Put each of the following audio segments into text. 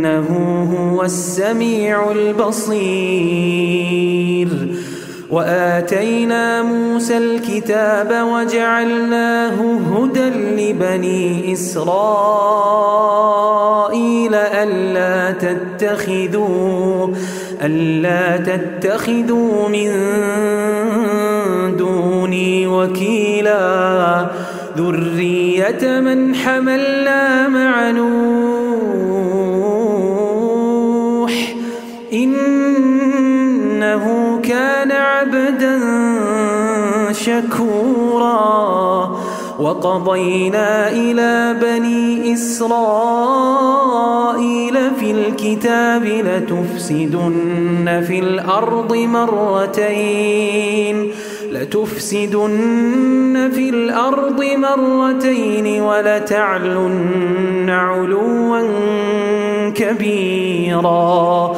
إنه هو السميع البصير. وآتينا موسى الكتاب وجعلناه هدى لبني إسرائيل ألا تتخذوا ألا تتخذوا من دوني وكيلا. ذرية من حملنا مع نوح شكورا وقضينا إلى بني إسرائيل في الكتاب لتفسدن في الأرض مرتين لتفسدن في الأرض مرتين ولتعلن علوا كبيرا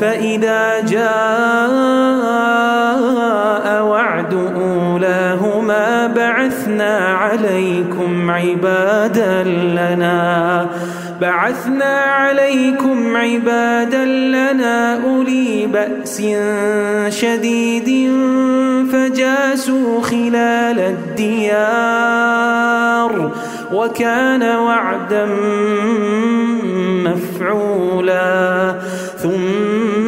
فإذا جاء وعد بعثنا عليكم عبادا لنا. بعثنا عليكم عبادا لنا. أولي بأس شديد فجاسوا خلال الديار. وكان وعدا مفعولا. ثم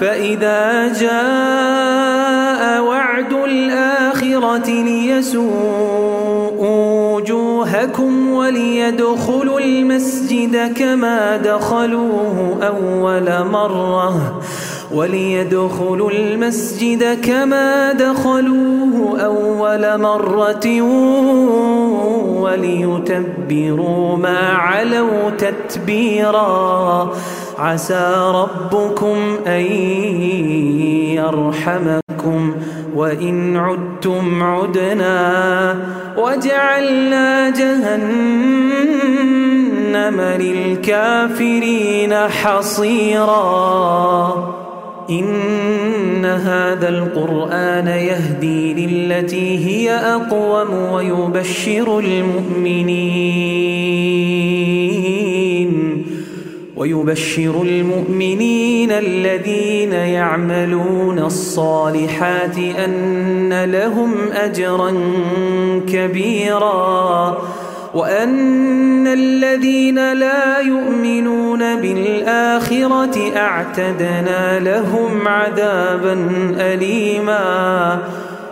فإذا جاء وعد الآخرة ليسوءوا وجوهكم وليدخلوا المسجد كما دخلوه أول مرة. وليدخلوا المسجد كما دخلوه أول مرة وليتبروا ما علوا تتبيرا. عسى ربكم أن يرحمكم وإن عدتم عدنا وجعلنا جهنم للكافرين حصيراً. إن هذا القرآن يهدي للتي هي أقوم ويبشر المؤمنين. ويبشر المؤمنين الذين يعملون الصالحات أن لهم أجرا كبيراً وأن الذين لا يؤمنون بالآخرة أعتدنا لهم عذابا أليما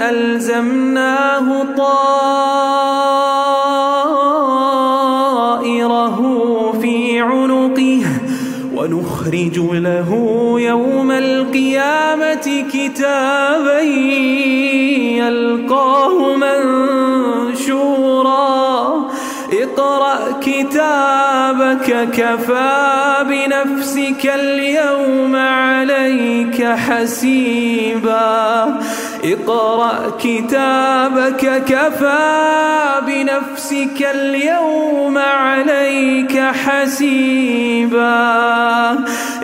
ألزمناه طائره في عنقه ونخرج له يوم القيامة كتابا يلقاه منشورا كتابك كفى بنفسك اليوم عليك حسيبا. اقرأ كتابك كفى بنفسك اليوم عليك حسيبا.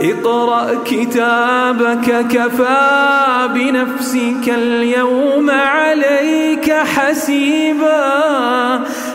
اقرأ كتابك كفى بنفسك اليوم عليك حسيبا.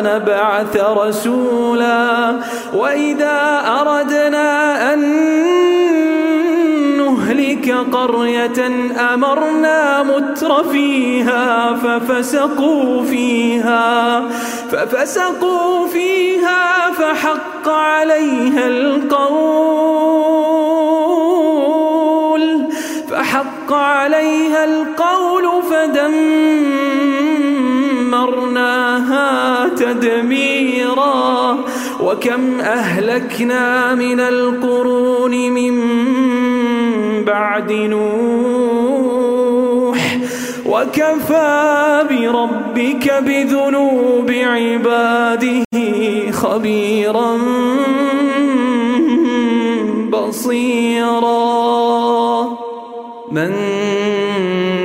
نبعث رسولا وإذا أردنا أن نهلك قرية أمرنا متر فيها ففسقوا فيها ففسقوا فيها فحق عليها القول فحق عليها القول فدمرناها تدميرا وكم أهلكنا من القرون من بعد نوح وكفى بربك بذنوب عباده خبيرا بصيرا. من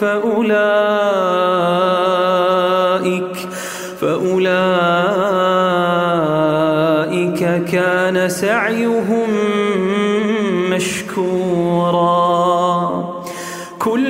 فأولئك فأولئك كان سعيهم مشكورا. كلا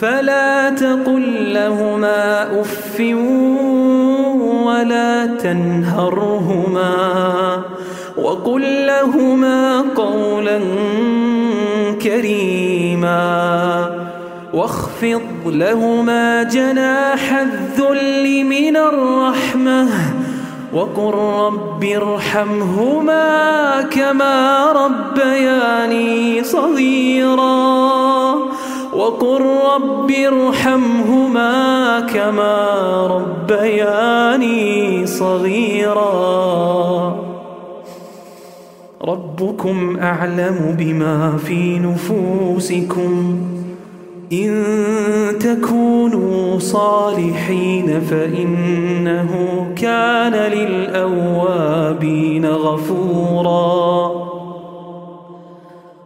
فلا تقل لهما أف ولا تنهرهما وقل لهما قولا كريما واخفض لهما جناح الذل من الرحمة وقل رب ارحمهما كما ربياني صغيرا وقل رب ارحمهما كما ربياني صغيرا. ربكم أعلم بما في نفوسكم. إن تكونوا صالحين فإنه كان للأوابين غفوراً.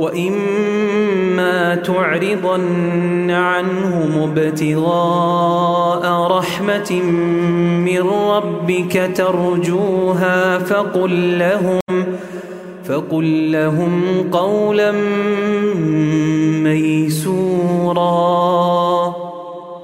وإما تعرضن عنهم ابتغاء رحمة من ربك ترجوها فقل لهم فقل لهم قولا ميسورا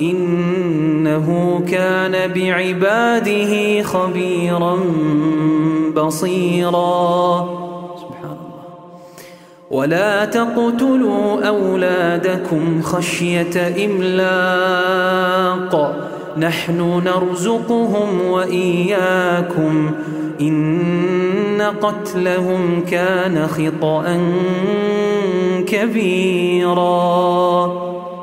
إنه كان بعباده خبيرا بصيرا. سبحان الله. ولا تقتلوا أولادكم خشية إملاق. نحن نرزقهم وإياكم. إن قتلهم كان خطأ كبيرا.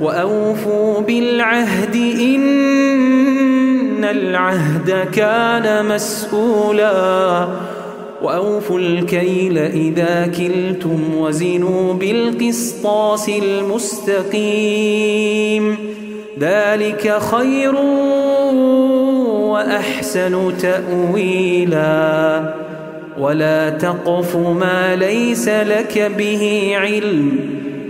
وأوفوا بالعهد إن العهد كان مسؤولا. وأوفوا الكيل إذا كلتم وزنوا بالقسطاس المستقيم. ذلك خير وأحسن تأويلا. ولا تقف ما ليس لك به علم.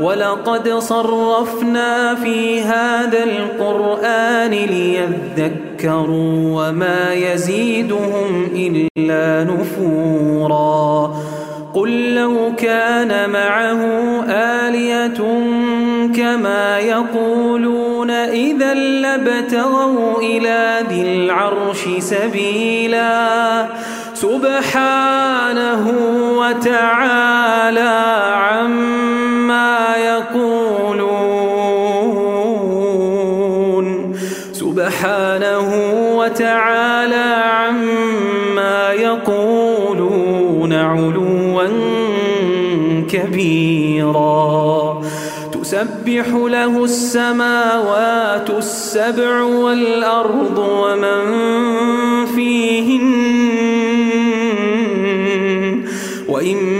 ولقد صرفنا في هذا القرآن ليذكروا وما يزيدهم إلا نفورا. قل لو كان معه آلية كما يقولون إذا لابتغوا إلى ذي العرش سبيلا. سبحانه وتعالى عما يقولون. سبحانه وتعالى عما يقولون علوا كثيرا تسبح له السماوات السبع والأرض ومن فيهن. وإن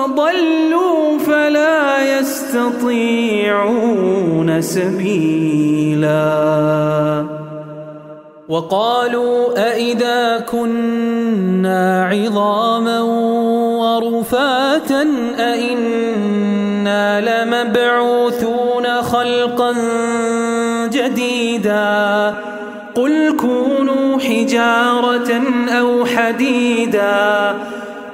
فضلوا فلا يستطيعون سبيلا. وقالوا أئذا كنا عظاما ورفاتا أئنا لمبعوثون خلقا جديدا. قل كونوا حجارة أو حديدا.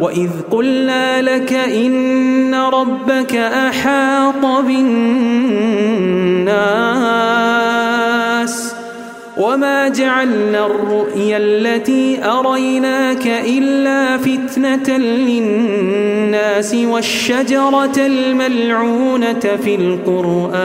وإذ قلنا لك إن ربك أحاط بالناس وما جعلنا الرؤيا التي أريناك إلا فتنة للناس والشجرة الملعونة في القرآن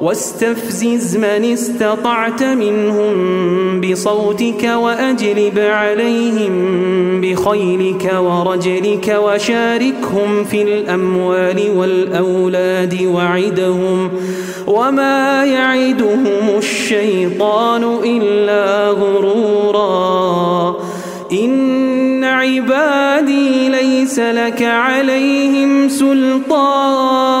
واستفزز من استطعت منهم بصوتك وأجلب عليهم بخيلك ورجلك وشاركهم في الأموال والأولاد وعدهم وما يعدهم الشيطان إلا غرورا. إن عبادي ليس لك عليهم سلطان.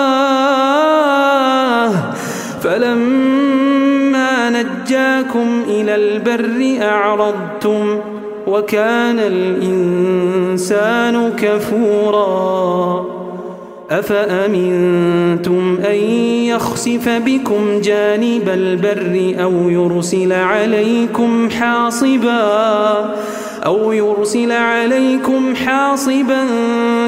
فلما نجاكم إلى البر أعرضتم وكان الإنسان كفورا. أفأمنتم أن يخسف بكم جانب البر أو يرسل عليكم حاصبا؟ أو يرسل عليكم حاصبا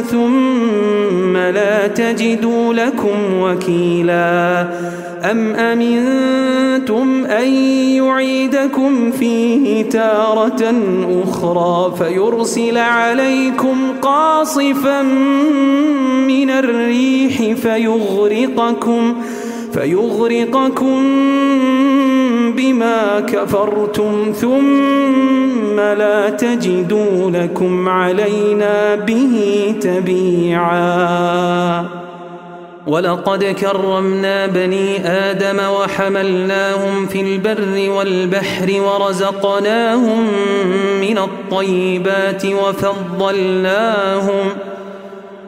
ثم لا تجدوا لكم وكيلا. أم أمنتم أن يعيدكم فيه تارة أخرى فيرسل عليكم قاصفا من الريح فيغرقكم فيغرقكم بما كفرتم ثم لا تجدوا لكم علينا به تبيعا. ولقد كرمنا بني آدم وحملناهم في البر والبحر ورزقناهم من الطيبات وفضلناهم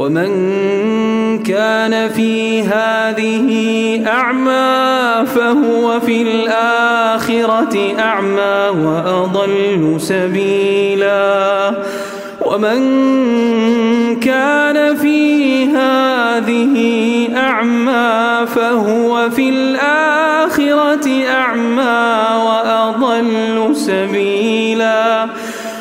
ومن كان في هذه أعمى فهو في الآخرة أعمى وأضل سبيلا. ومن كان في هذه أعمى فهو في الآخرة أعمى وأضل سبيلا.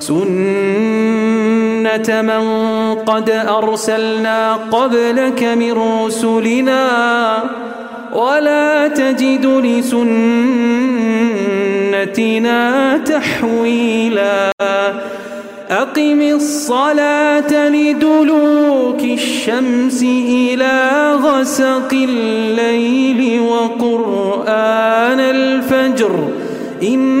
سنة من قد أرسلنا قبلك من رسلنا ولا تجد لسنتنا تحويلا أقم الصلاة لدلوك الشمس إلى غسق الليل وقرآن الفجر إن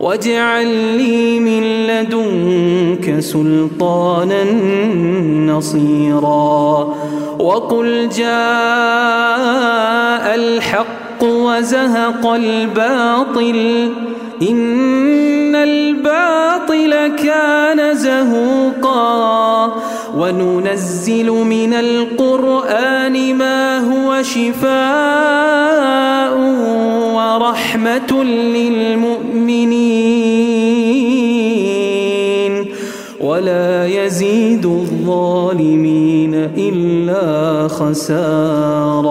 واجعل لي من لدنك سلطانا نصيرا. وقل جاء الحق وزهق الباطل إن الباطل كان زهوقا. وننزل من القرآن ما هو شفاء ورحمة للمؤمنين. ولا يزيد الظالمين إلا خسارا.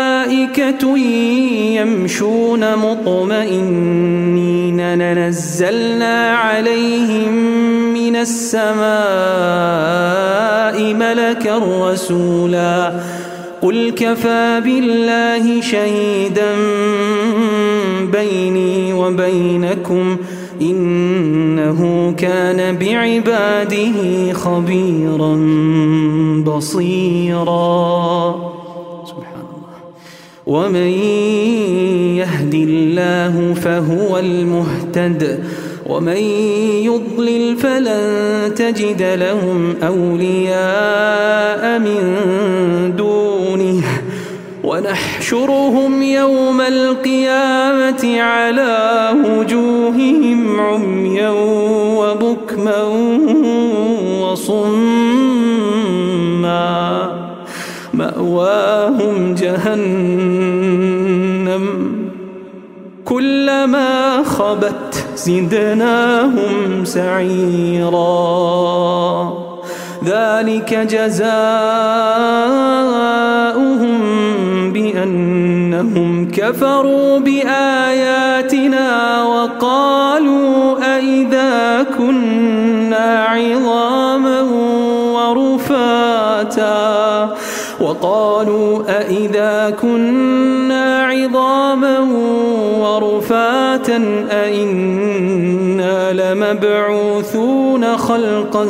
ملائكة يمشون مطمئنين. لنزلنا عليهم من السماء ملكا رسولا. قل كفى بالله شهيدا بيني وبينكم. إنه كان بعباده خبيرا بصيرا. سبحان الله. ومن يهد الله فهو المهتد ومن يضلل فلن تجد لهم أولياء من دونه ونحشرهم يوم القيامة على وجوههم عميا وبكما وصما مأواهم جهنم كلما خبت زدناهم سعيرا ذلك جزاؤهم بأنهم كفروا بآياتنا وقالوا أئذا كنا عظاما وقالوا أئذا كنا عظاما ورفاتا أئنا لمبعوثون خلقا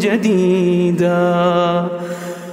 جديدا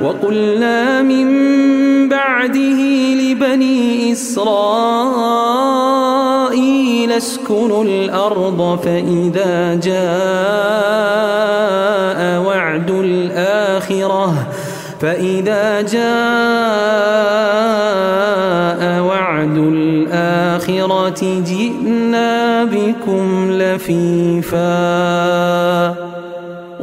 وقلنا من بعده لبني إسرائيل اسكنوا الأرض فإذا جاء وعد الآخرة فإذا جاء وعد الآخرة جئنا بكم لفيفاً.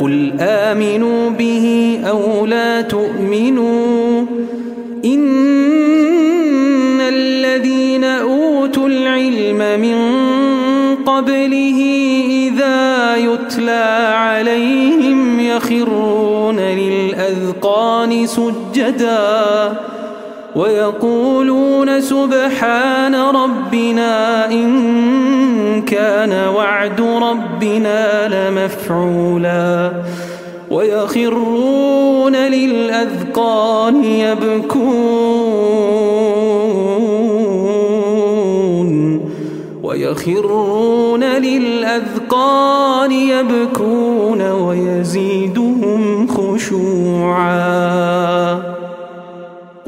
قل آمنوا به أو لا تؤمنوا إن الذين أوتوا العلم من قبله إذا يتلى عليهم يخرون للأذقان سجدا ويقولون سبحان ربنا إن كان وعد ربنا لمفعولا ويخرون للأذقان يبكون ويخرون للأذقان يبكون ويزيدهم خشوعا